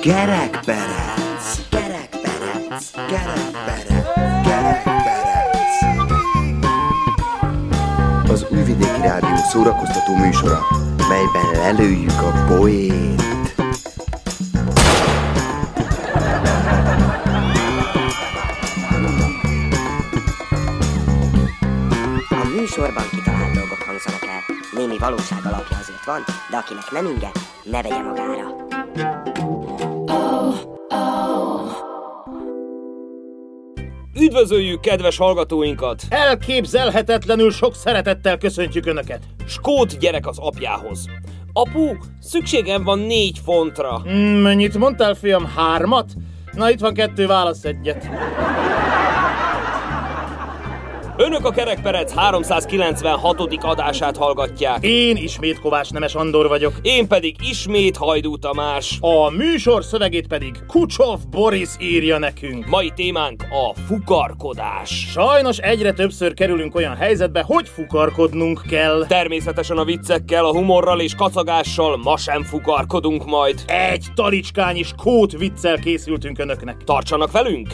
Kerekperec, kerekperec, kerekperec, kerekperec. Az Újvidéki Rádió szórakoztató műsora, melyben lelőjük a poét. A műsorban kitalált dolgok hangzanak. Némi valóság azért van, de akinek nem inge, ne vegye magára. Üdvözöljük kedves hallgatóinkat! Elképzelhetetlenül sok szeretettel köszöntjük Önöket. Skót gyerek az apjához. Apu, szükségem van négy fontra. Mm, mennyit mondtál, fiam? Hármat? Na, itt van kettő, válasz egyet. Önök a Kerekperec 396. adását hallgatják. Én ismét Kovács Nemes Andor vagyok. Én pedig ismét Hajdú Tamás. A műsor szövegét pedig Kucsov Boris írja nekünk. Mai témánk a fukarkodás. Sajnos egyre többször kerülünk olyan helyzetbe, hogy fukarkodnunk kell. Természetesen a viccekkel, a humorral és kacagással ma sem fukarkodunk majd. Egy talicskányi skót viccel készültünk Önöknek. Tartsanak velünk!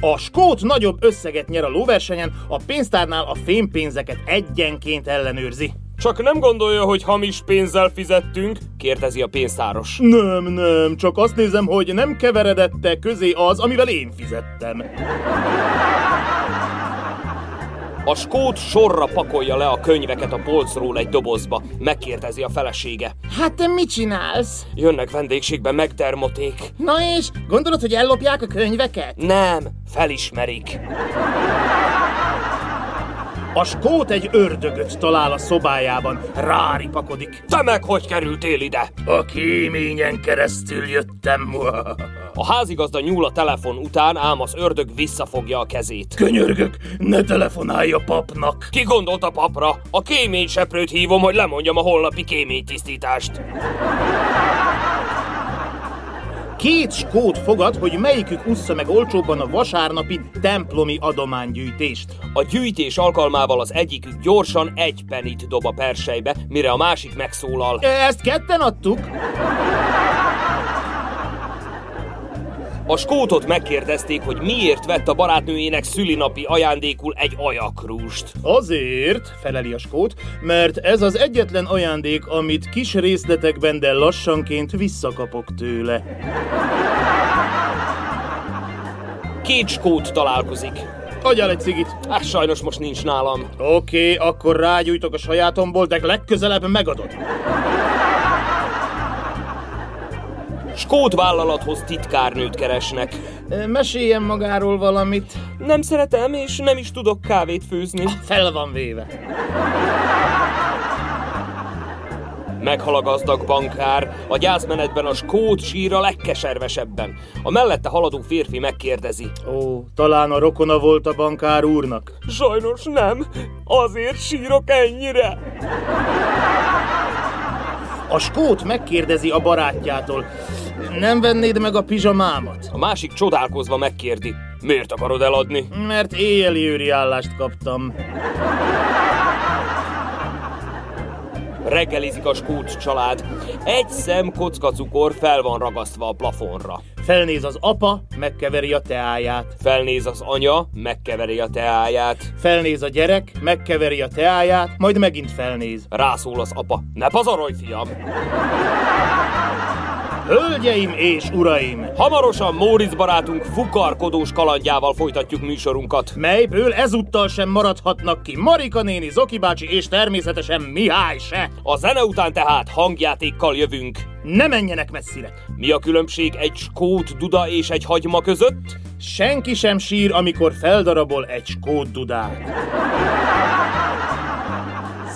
A skót nagyobb összeget nyer a lóversenyen, a pénztárnál a fémpénzeket egyenként ellenőrzi. Csak nem gondolja, hogy hamis pénzzel fizettünk? kérdezi a pénztáros. Nem, nem, csak azt nézem, hogy nem keveredette közé az, amivel én fizettem. A skót sorra pakolja le a könyveket a polcról egy dobozba. Megkérdezi a felesége. Hát te mit csinálsz? Jönnek vendégségbe megdermoték. Na és, gondolod, hogy ellopják a könyveket? Nem, felismerik. A skót egy ördögöt talál a szobájában, ráripakodik. Te meg hogy kerültél ide? A kéményen keresztül jöttem. A házigazda nyúl a telefon után, ám az ördög visszafogja a kezét. Könyörgök, ne telefonálj a papnak. Ki gondolt a papra? A kéményseprőt hívom, hogy lemondjam a holnapi kéménytisztítást. Két skót fogad, hogy melyikük ussza meg olcsóbban a vasárnapi templomi adománygyűjtést. A gyűjtés alkalmával az egyikük gyorsan egy penit dob a persejbe, mire a másik megszólal. Ezt ketten adtuk? A skótot megkérdezték, hogy miért vett a barátnőjének szülinapi ajándékul egy ajakrúst. Azért, feleli a skót, mert ez az egyetlen ajándék, amit kis részletekben, de lassanként visszakapok tőle. Két skót találkozik. Adjál egy cigit. Hát sajnos most nincs nálam. Oké, okay, akkor rágyújtok a sajátomból, de legközelebb megadod. Skót vállalathoz titkárnőt keresnek. Meséljen magáról valamit. Nem szeretem, és nem is tudok kávét főzni. Fel van véve. Meghal a gazdag bankár, a gyászmenetben a skót sír a legkeservesebben. A mellette haladó férfi megkérdezi. Ó, talán a rokona volt a bankár úrnak. Sajnos nem, azért sírok ennyire. A skót megkérdezi a barátjától. Nem vennéd meg a pizsamámat? A másik csodálkozva megkérdi. Miért akarod eladni? Mert éjjeli őri állást kaptam. Reggelizik a skót család. Egy szem kocka cukor fel van ragasztva a plafonra. Felnéz az apa, megkeveri a teáját. Felnéz az anya, megkeveri a teáját. Felnéz a gyerek, megkeveri a teáját, majd megint felnéz. Rászól az apa. Ne pazarolj, fiam! Hölgyeim és uraim! Hamarosan Móricz barátunk fukarkodós kalandjával folytatjuk műsorunkat. Melyből ezúttal sem maradhatnak ki Marika néni, Zoki bácsi és természetesen Mihály se. A zene után tehát hangjátékkal jövünk. Ne menjenek messzire! Mi a különbség egy skót duda és egy hagyma között? Senki sem sír, amikor feldarabol egy skót dudát.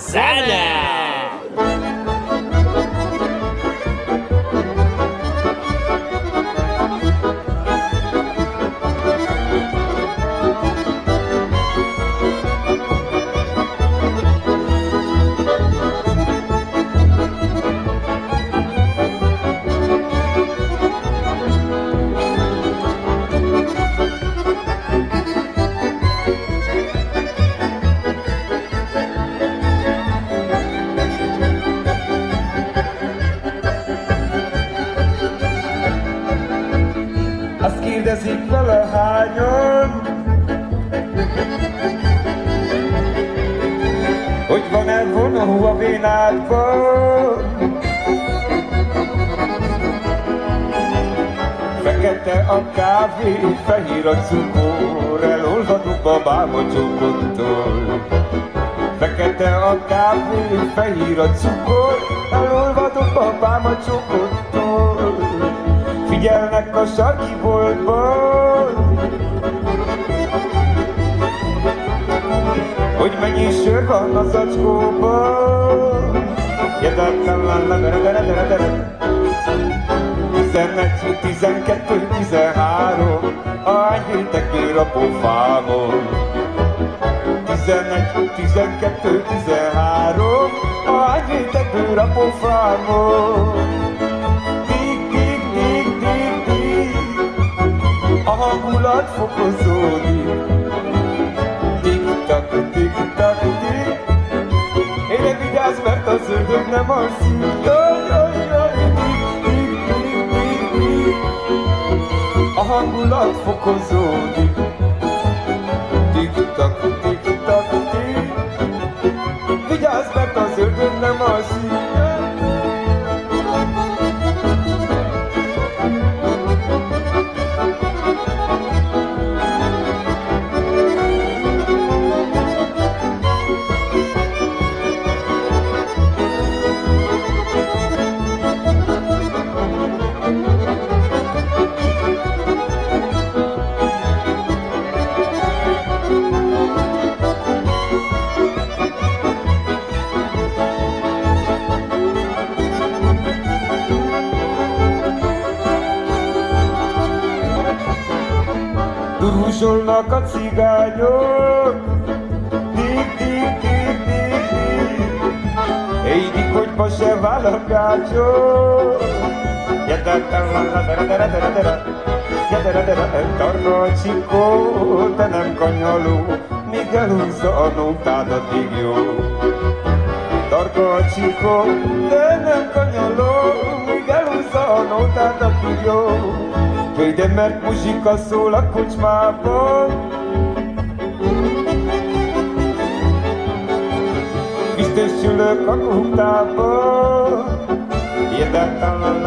Zene! A cukor, elolvadok babám a csókottól. Fekete a kávé, fehér a cukor, elolvadok babám a csokottól. Figyelnek a sarki boltban, hogy mennyi sör van a zacskóban. Jedeltem la la la la la la la 11, 12, 13, ahány hétek ér a pofámon. 11, 12, 13, ahány hétek ér a pofámon. Tik, tik, tik, tik, tik, a hangulat fokozódik. Tik-tak, tik-tak, tik, Ére vigyázz, mert az ördög nem alszik. Hangulat fokozódik. Tik-tak, tik-tak, tik. Vigyázz, mert az ördög nem alszik. Cigányok, tik, tik, tik, tik, tik. Éjdik, hogy ma se vál a gácsok. Jedeltem, la, la, dere, dere, dere, dere. Jedere, dere, tarna a csikó, de nem kanyaló, míg elhúzza a nótádat, így jó. Tarka a csikó, de nem kanyaló, míg elhúzza a nótádat, így jó. Jöjj, de mert muzsika szól a kocsmában,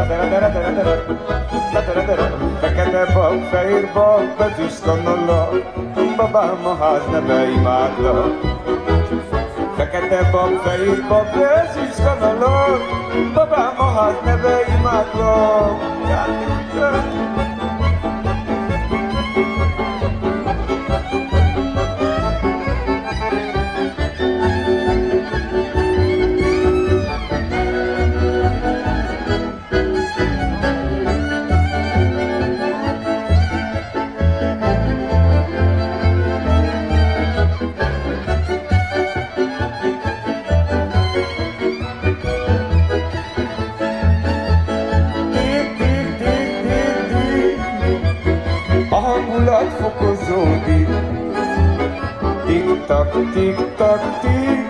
dere, la dere, dere, Fekete bab, fehér bab, bezüst kannalla, Babám a ház neve imádlak. Fekete bab, fehér bab, bezüst kannalla, Babám a ház neve imádlak. Tik-tak, tik-tak, tik.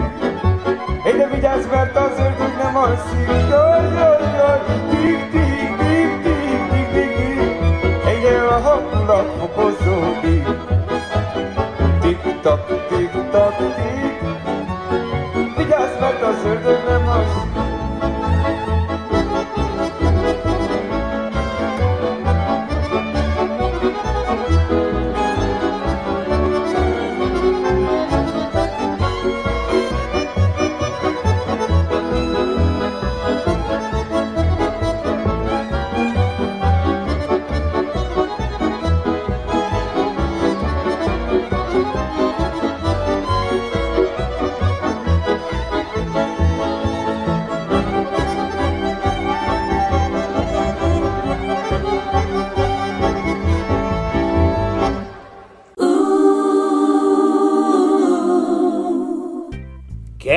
Hey, de vigyázz, mert az ördög nem alszik. Jaj, jaj, jaj. Tik, tik, tik, tik, tik, tik, tik. De a hangulat fokozódik. Tik-tak, tik-tak, tik. Vigyázz, mert az ördög nem alszik.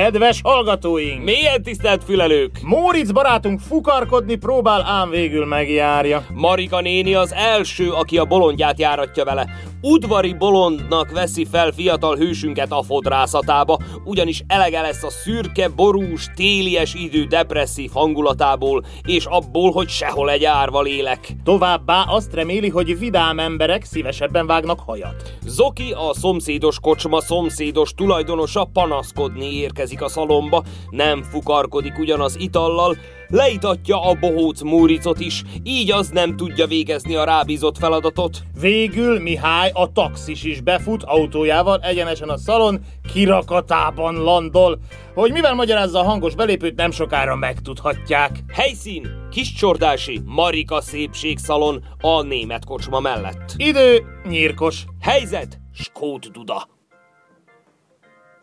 Kedves hallgatóink! Milyen tisztelt fülelők! Móricz barátunk fukarkodni próbál, ám végül megjárja. Marika néni az első, aki a bolondját járatja vele. Udvari bolondnak veszi fel fiatal hősünket a fodrászatába, ugyanis elege lesz a szürke, borús, télies idő depresszív hangulatából, és abból, hogy sehol egy árva lélek. Továbbá azt reméli, hogy vidám emberek szívesebben vágnak hajat. Zoki, a szomszédos kocsma szomszédos tulajdonosa panaszkodni érkezik a szalomba, nem fukarkodik ugyanaz itallal, leitatja a bohóc Múricot is, így az nem tudja végezni a rábízott feladatot. Végül Mihály, a taxis is befut autójával egyenesen a szalon kirakatában landol. Hogy mivel magyarázza a hangos belépőt, nem sokára megtudhatják. Helyszín, Kiscsordási, Marika szépségszalon a német kocsma mellett. Idő nyírkos. Helyzet, Skót Duda.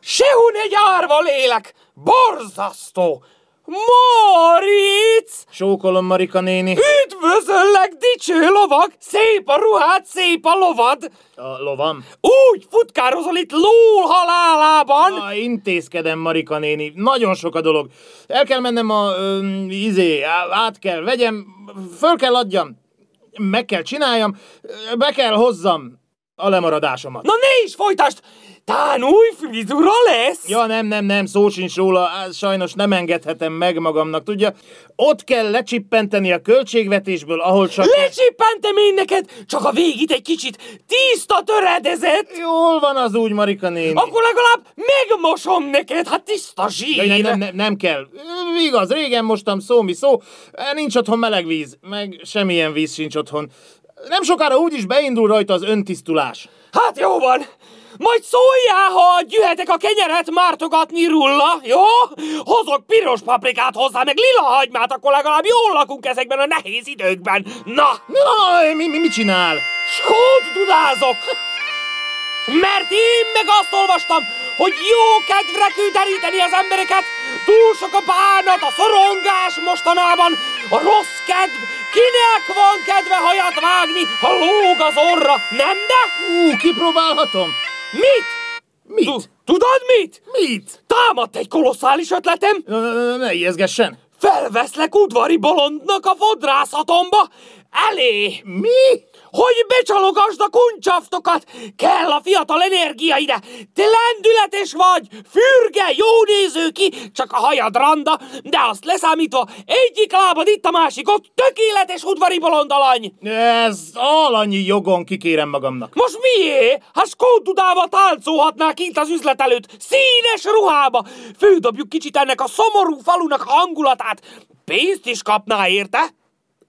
Sehun egy árva lélek! Borzasztó! Moric! Sókolom Marika néni. Üdvözöllek, dicső lovag! Szép a ruhád, szép a lovad! A lovam. Úgy futkározol itt lól halálában! Na, intézkedem, Marika néni. Nagyon sok a dolog. El kell mennem a... Ö, izé, át kell vegyem, föl kell adjam, meg kell csináljam, be kell hozzam a lemaradásomat. Na ne is folytasd! Tán új frizura lesz! Ja, nem, nem, nem, szó sincs róla, sajnos nem engedhetem meg magamnak, tudja. Ott kell lecsippenteni a költségvetésből, ahol csak... Lecsippentem én neked, csak a végét egy kicsit tiszta töredezett! Jól van az úgy, Marika néni. Akkor legalább megmosom neked, hát tiszta zsír! Ja, nem, nem, nem, nem kell. Igaz, régen mostam szó, mi szó. Nincs otthon meleg víz, meg semmilyen víz sincs otthon. Nem sokára úgyis beindul rajta az öntisztulás. Hát jó van! Majd szóljál, ha gyűhetek a kenyeret mártogatni rulla, jó? Hozok piros paprikát hozzá, meg lila hagymát, akkor legalább jól lakunk ezekben a nehéz időkben. Na, Na, mi, mi, mit csinál? skót dudázok! Mert én meg azt olvastam, hogy jó kedvre kell deríteni az embereket, túl sok a bánat, a szorongás mostanában, a rossz kedv, kinek van kedve hajat vágni, ha lóg az orra, nem de? Ú, kipróbálhatom. Mit? Mit? Tu- Tudod mit? Mit? Támadt egy kolosszális ötletem! Ne, ne ijeszgessen. Felveszlek udvari bolondnak a fodrászatomba elé! Mi? Hogy becsalogasd a kuncsaftokat! Kell a fiatal energia ide! Te lendületes vagy! Fürge, jó néző ki, csak a hajad randa, de azt leszámítva egyik lábad itt a másik ott, tökéletes udvari bolondalany! Ez alanyi jogon kikérem magamnak. Most mié? Ha skótudával táncolhatnál kint az üzlet előtt, színes ruhába! Fődobjuk kicsit ennek a szomorú falunak hangulatát. Pénzt is kapná érte?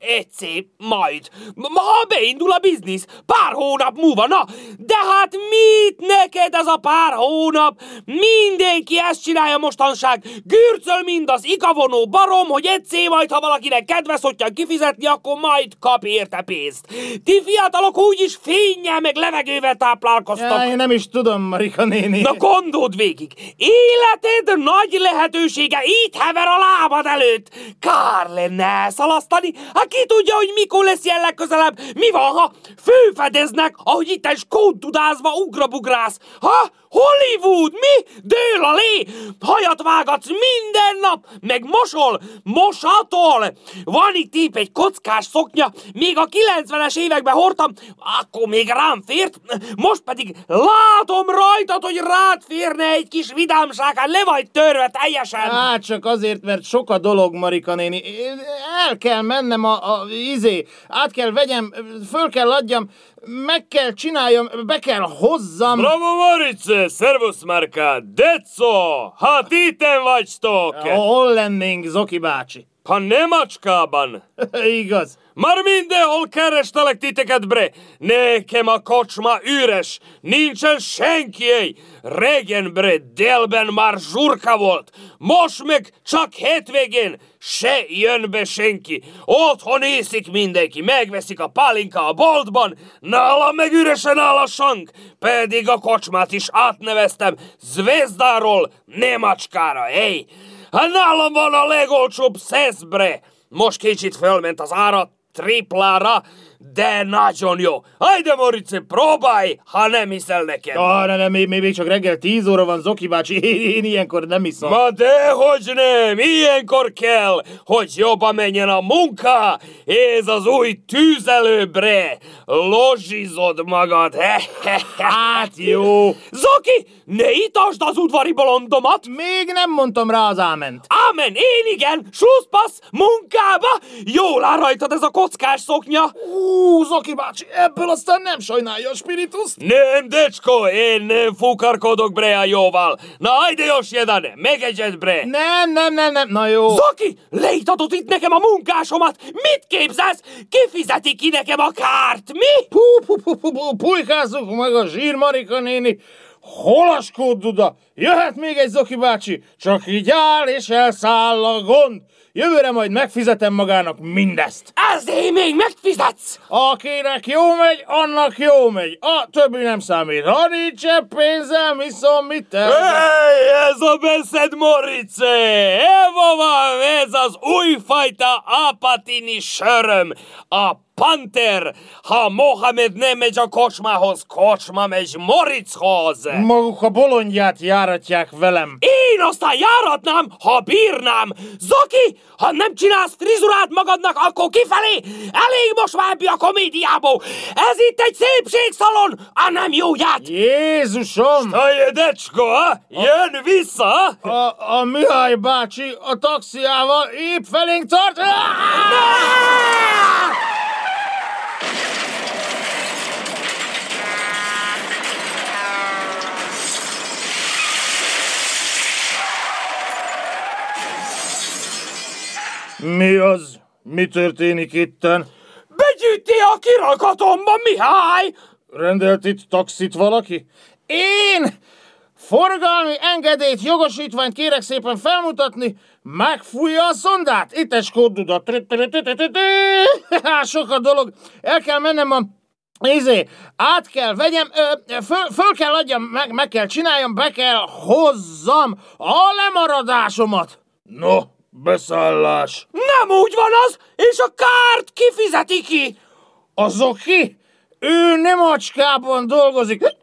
Egyszer, majd. Ma ha beindul a biznisz, pár hónap múlva, na, de hát mit neked ez a pár hónap? Mindenki ezt csinálja mostanság, gürcöl mind az ikavonó barom, hogy egyszer majd, ha valakinek kedve szokjan kifizetni, akkor majd kap érte pénzt. Ti fiatalok úgyis fénnyel meg levegővel táplálkoztok. Ja, én nem is tudom, Marika néni. Na gondold végig, életed nagy lehetősége itt hever a lábad előtt. Kár lenne elszalasztani, hát ki tudja, hogy mikor lesz ilyen legközelebb. Mi van, ha főfedeznek, ahogy itt egy skódudázva ugrabugrász? Ha? Hollywood, mi? Dől a lé! Hajat vágatsz minden nap, meg mosol, mosatol! Van itt épp egy kockás szoknya, még a 90-es években hordtam, akkor még rám fért, most pedig látom rajtad, hogy rád férne egy kis vidámság, hát le vagy törve teljesen! Hát csak azért, mert sok a dolog, Marika néni. El kell mennem a, a izé, át kell vegyem, föl kell adjam, meg kell csináljam, be kell hozzam. Bravo, Marice! Servus, Marka! Deco! Hát itten vagytok! Hol lennénk, Zoki bácsi? Ha Nemacskában! Igaz. Már mindenhol kerestelek titeket, bre! Nekem a kocsma üres, nincsen senki! Régen, bre, délben már zsurka volt, most meg csak hétvégén se jön be senki. Otthon észik mindenki, megveszik a pálinka a boltban, nálam meg üresen áll a sank, pedig a kocsmát is átneveztem Zvezdáról Nemacskára, ej! Hát nálam van a legolcsóbb szeszbre! Most kicsit fölment az ára, triplára, de nagyon jó. Hajde, Morice, próbálj, ha nem hiszel nekem. Ah, ne, ne, még, még csak reggel 10 óra van, Zoki bácsi, én, én ilyenkor nem iszom. Ma dehogy nem, ilyenkor kell, hogy jobban menjen a munka. Ez az új tűzelőbre. Lozsizod magad. Hát jó. Zoki, ne itasd az udvari bolondomat. Még nem mondtam rá az áment. Ámen, én igen, slusszpassz, munkába. Jól áll rajtad ez a kockás szoknya. Ú, Zoki bácsi, ebből aztán nem sajnálja a spirituszt. Nem, decsko, én nem fukarkodok bre a jóval. Na, hajde, Jos jedan, megegyed bre. Nem, nem, nem, nem, na jó. Zoki, leítatod itt nekem a munkásomat. Mit képzelsz? Kifizeti ki nekem a kárt, mi? Pú, pú, pú, pú, pú, pulykázzuk meg a zsír Marika néni. Holaskód, Duda? Jöhet még egy Zoki bácsi, csak így áll és elszáll a gond. Jövőre majd megfizetem magának mindezt. Ezért még megfizetsz! Akinek jó megy, annak jó megy. A többi nem számít. Ha nincs pénzem, viszont mit te? Hey, ez a beszéd, Morice! Evo van ez az újfajta apatini söröm, a Panter! Ha Mohamed nem megy a kocsmához, kocsma megy Moritzhoz! Maguk a bolondját járatják velem. Én aztán járatnám, ha bírnám! Zoki, ha nem csinálsz frizurát magadnak, akkor kifelé! Elég most már a komédiából! Ez itt egy szépségszalon, a nem jó ját! Jézusom! Ajj, decsko, ha? Jön vissza! A, a Mihály bácsi a taxiával épp felénk tart. Mi az? Mi történik itten? Begyűjti a kirakatomba, Mihály! Rendelt itt taxit valaki? Én! Forgalmi engedélyt, jogosítványt kérek szépen felmutatni, megfújja a szondát. Itt egy skóduda. Sok a dolog. El kell mennem a Izé, át kell vegyem, ö, föl, föl kell adjam, meg, meg kell csináljam, be kell hozzam a lemaradásomat. No, beszállás. Nem úgy van az, és a kárt kifizeti ki! Azok ki? Ő nem acskában dolgozik.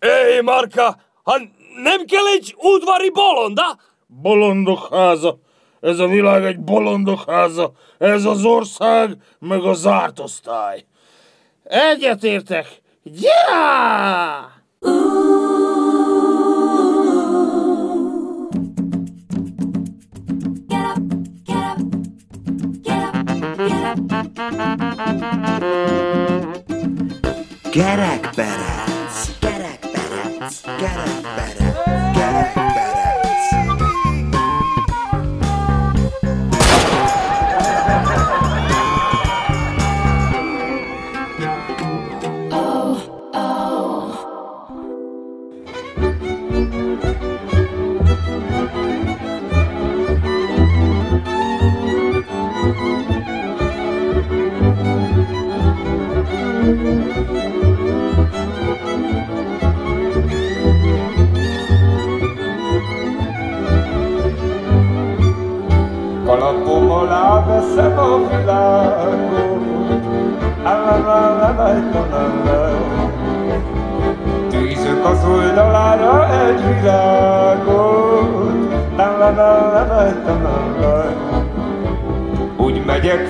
Éj, Marka, ha nem kell egy udvari bolonda? Bolondok háza. Ez a világ egy bolondok háza. Ez az ország, meg a zárt osztály. Egyetértek. Yeah! Kerekperec, kerekperec, kerekperec, kerekperec.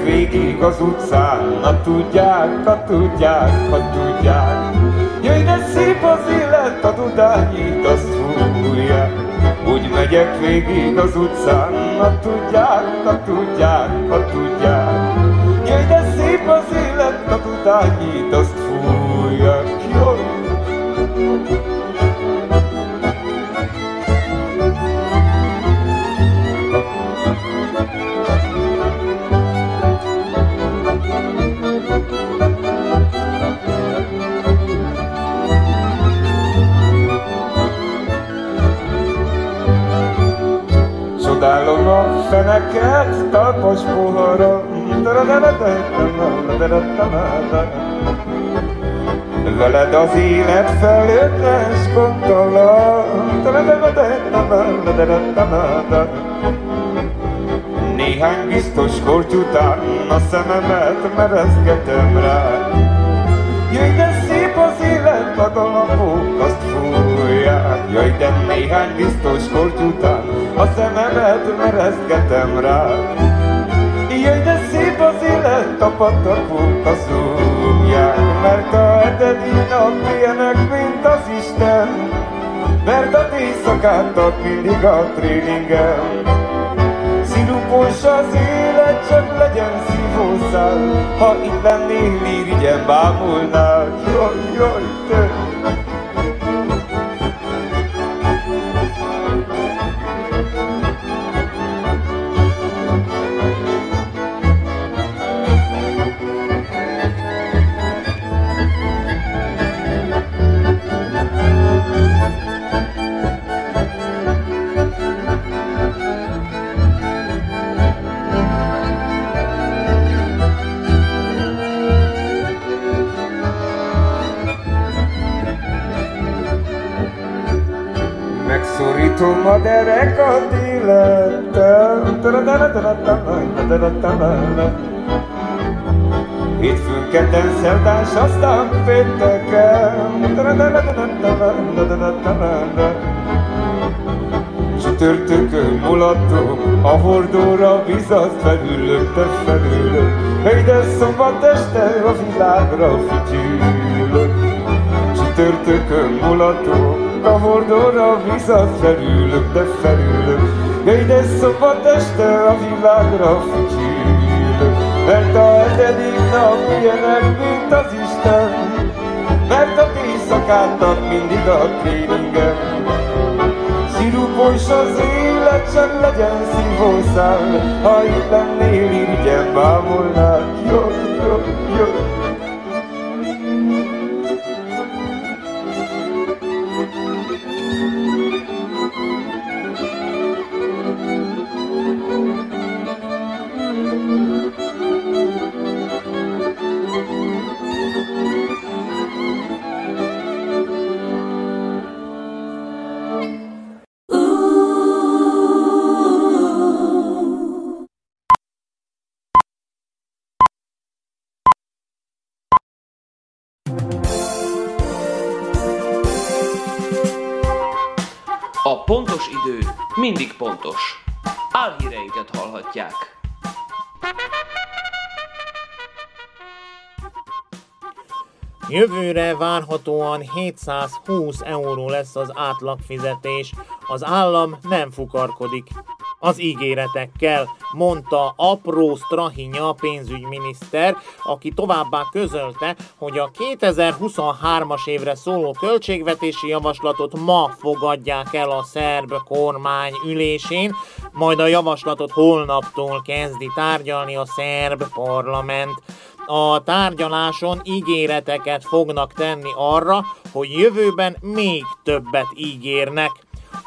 Végig az utcán, na tudják, ha tudják, ha tudják. Jöjj, de szép az élet, a dudányit azt fújják. Úgy megyek végig az utcán, ha tudják, ha tudják, ha tudják. Jöjj, de szép az élet, a dudányit azt fújják. Jó. Csodálom a feneket, talpas pohara. Veled az élet felőttes gondolat. Néhány biztos korty után a szememet merezgetem rá. Jöjj, de szép az élet, a galambok azt. Jöjj, de néhány biztos korty után a szememet merezgetem rá. Jöjj, de szép az élet, a patakok a zúgják, mert a hetedik nap ilyenek, mint az Isten, mert a éjszakát ad mindig a tréningen. Szirupos az élet, csak legyen szívószál, ha itt lennél, irigyem bámulnál. Jaj, jaj, te! Megszorítom a derekat élettel. Hétfőn, kedden, szerdán, s aztán pénteken. Csütörtökön mulatok, a hordóra vizat felülök, te felülök. Hely, de szombat este a világra fütyülök. Csütörtökön mulatok, a hordóra vizat felülök, de felülök. Jöjj, de szombat este a világra fütyülök. Mert a hetedik nap ilyenek, mint az Isten. Mert a éjszakát ad mindig a tréningen. Szirupos az élet, csak legyen szívószál. Ha itt lennél, irigyen bámulnál. Jó, pontos. Álhíreinket hallhatják. Jövőre várhatóan 720 euró lesz az átlagfizetés. Az állam nem fukarkodik. Az ígéretekkel, mondta apró Strahinya pénzügyminiszter, aki továbbá közölte, hogy a 2023-as évre szóló költségvetési javaslatot ma fogadják el a szerb kormány ülésén, majd a javaslatot holnaptól kezdi tárgyalni a szerb parlament a tárgyaláson ígéreteket fognak tenni arra, hogy jövőben még többet ígérnek.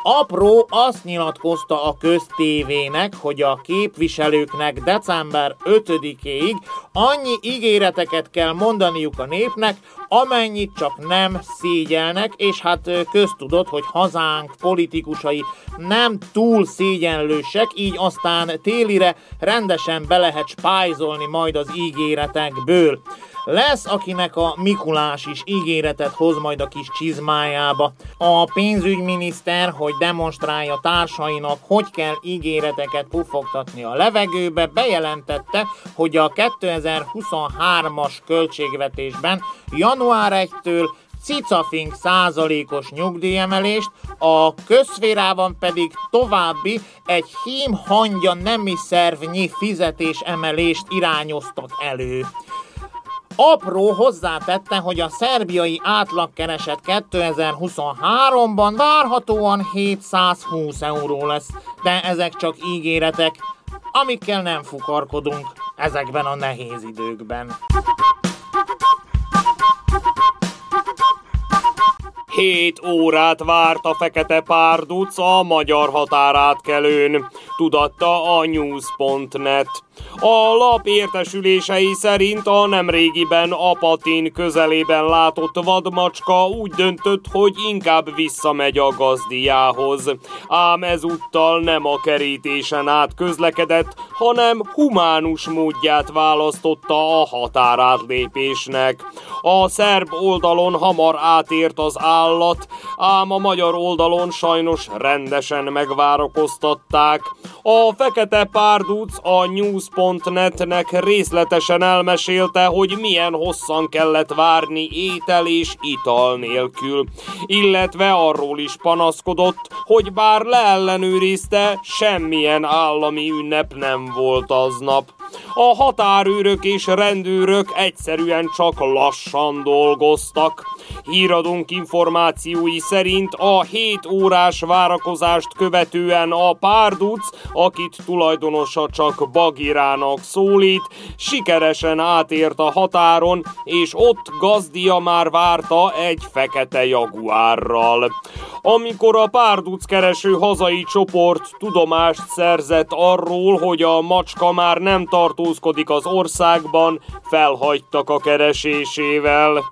Apró azt nyilatkozta a köztévének, hogy a képviselőknek december 5-ig annyi ígéreteket kell mondaniuk a népnek, amennyit csak nem szégyelnek, és hát köztudott, hogy hazánk politikusai nem túl szégyenlősek, így aztán télire rendesen be lehet spájzolni majd az ígéretekből. Lesz, akinek a Mikulás is ígéretet hoz majd a kis csizmájába. A pénzügyminiszter, hogy demonstrálja társainak, hogy kell ígéreteket pufogtatni a levegőbe, bejelentette, hogy a 2023-as költségvetésben január 1-től cicafink százalékos nyugdíjemelést, a közszférában pedig további egy hím hangya nemi szervnyi fizetésemelést irányoztak elő. Apró hozzátette, hogy a szerbiai átlagkereset 2023-ban várhatóan 720 euró lesz, de ezek csak ígéretek, amikkel nem fukarkodunk ezekben a nehéz időkben. Hét órát várt a fekete párduc a magyar határátkelőn, tudatta a news.net. A lap értesülései szerint a nemrégiben Apatin közelében látott vadmacska úgy döntött, hogy inkább visszamegy a gazdiához. Ám ezúttal nem a kerítésen át közlekedett, hanem humánus módját választotta a határátlépésnek. A szerb oldalon hamar átért az állat, ám a magyar oldalon sajnos rendesen megvárakoztatták. A fekete párduc a news.net-nek részletesen elmesélte, hogy milyen hosszan kellett várni étel és ital nélkül, illetve arról is panaszkodott, hogy bár leellenőrizte, semmilyen állami ünnep nem volt aznap. A határőrök és rendőrök egyszerűen csak lassan dolgoztak. Híradónk információi szerint a 7 órás várakozást követően a párduc, akit tulajdonosa csak Bagirának szólít, sikeresen átért a határon, és ott gazdia már várta egy fekete jaguárral. Amikor a párduc kereső hazai csoport tudomást szerzett arról, hogy a macska már nem tartózkodik az országban, felhagytak a keresésével.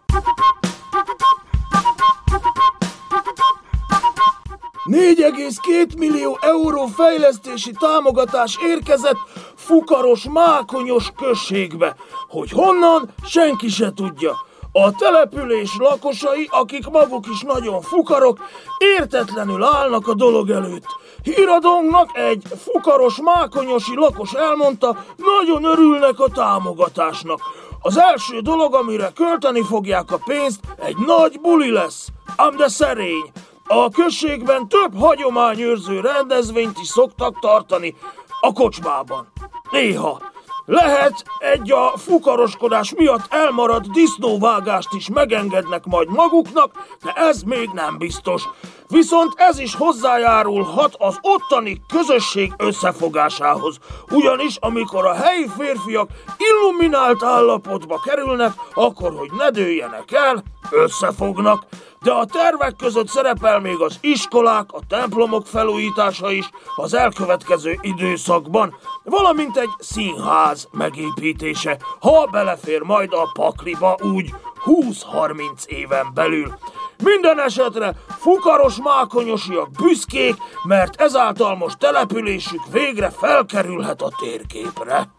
4,2 millió euró fejlesztési támogatás érkezett Fukaros Mákonyos községbe. Hogy honnan, senki se tudja. A település lakosai, akik maguk is nagyon fukarok, értetlenül állnak a dolog előtt. Híradónknak egy fukaros mákonyosi lakos elmondta, nagyon örülnek a támogatásnak. Az első dolog, amire költeni fogják a pénzt, egy nagy buli lesz, ám de szerény. A községben több hagyományőrző rendezvényt is szoktak tartani a kocsmában. Néha. Lehet egy a fukaroskodás miatt elmaradt disznóvágást is megengednek majd maguknak, de ez még nem biztos. Viszont ez is hozzájárulhat az ottani közösség összefogásához. Ugyanis amikor a helyi férfiak illuminált állapotba kerülnek, akkor hogy ne dőljenek el, összefognak. De a tervek között szerepel még az iskolák, a templomok felújítása is az elkövetkező időszakban, valamint egy színház megépítése, ha belefér majd a pakliba úgy 20-30 éven belül. Minden esetre fukaros mákonyosiak büszkék, mert ezáltal most településük végre felkerülhet a térképre.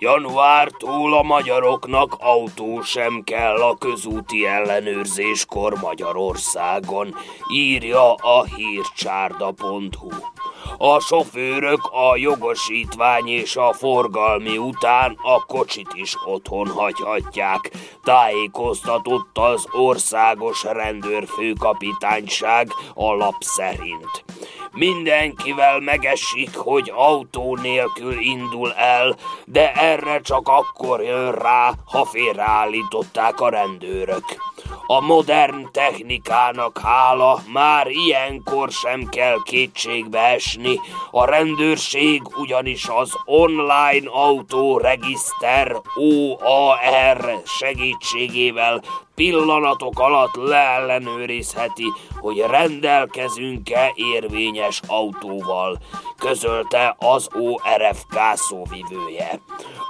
Januártól a magyaroknak autó sem kell a közúti ellenőrzéskor Magyarországon, írja a hírcsárda.hu. A sofőrök a jogosítvány és a forgalmi után a kocsit is otthon hagyhatják, tájékoztatott az országos rendőrfőkapitányság a lap szerint. Mindenkivel megesik, hogy autó nélkül indul el, de erre csak akkor jön rá, ha félreállították a rendőrök. A modern technikának hála már ilyenkor sem kell kétségbe esni, a rendőrség ugyanis az online autóregiszter OAR segítségével pillanatok alatt leellenőrizheti, hogy rendelkezünk-e érvényes autóval, közölte az ORFK szóvivője.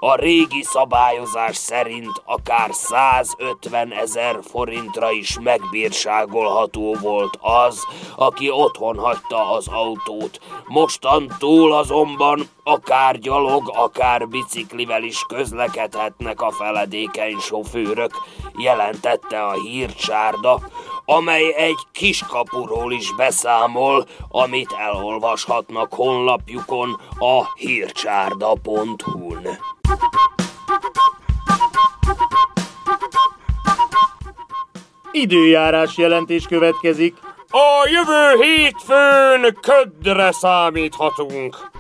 A régi szabályozás szerint akár 150 ezer forintra is megbírságolható volt az, aki otthon hagyta az autót. Mostantól azonban akár gyalog, akár biciklivel is közlekedhetnek a feledékeny sofőrök, jelentette a hírcsárda, amely egy kiskapuról is beszámol, amit elolvashatnak honlapjukon a hírcsárda.hu-n. Időjárás jelentés következik. A jövő hétfőn ködre számíthatunk.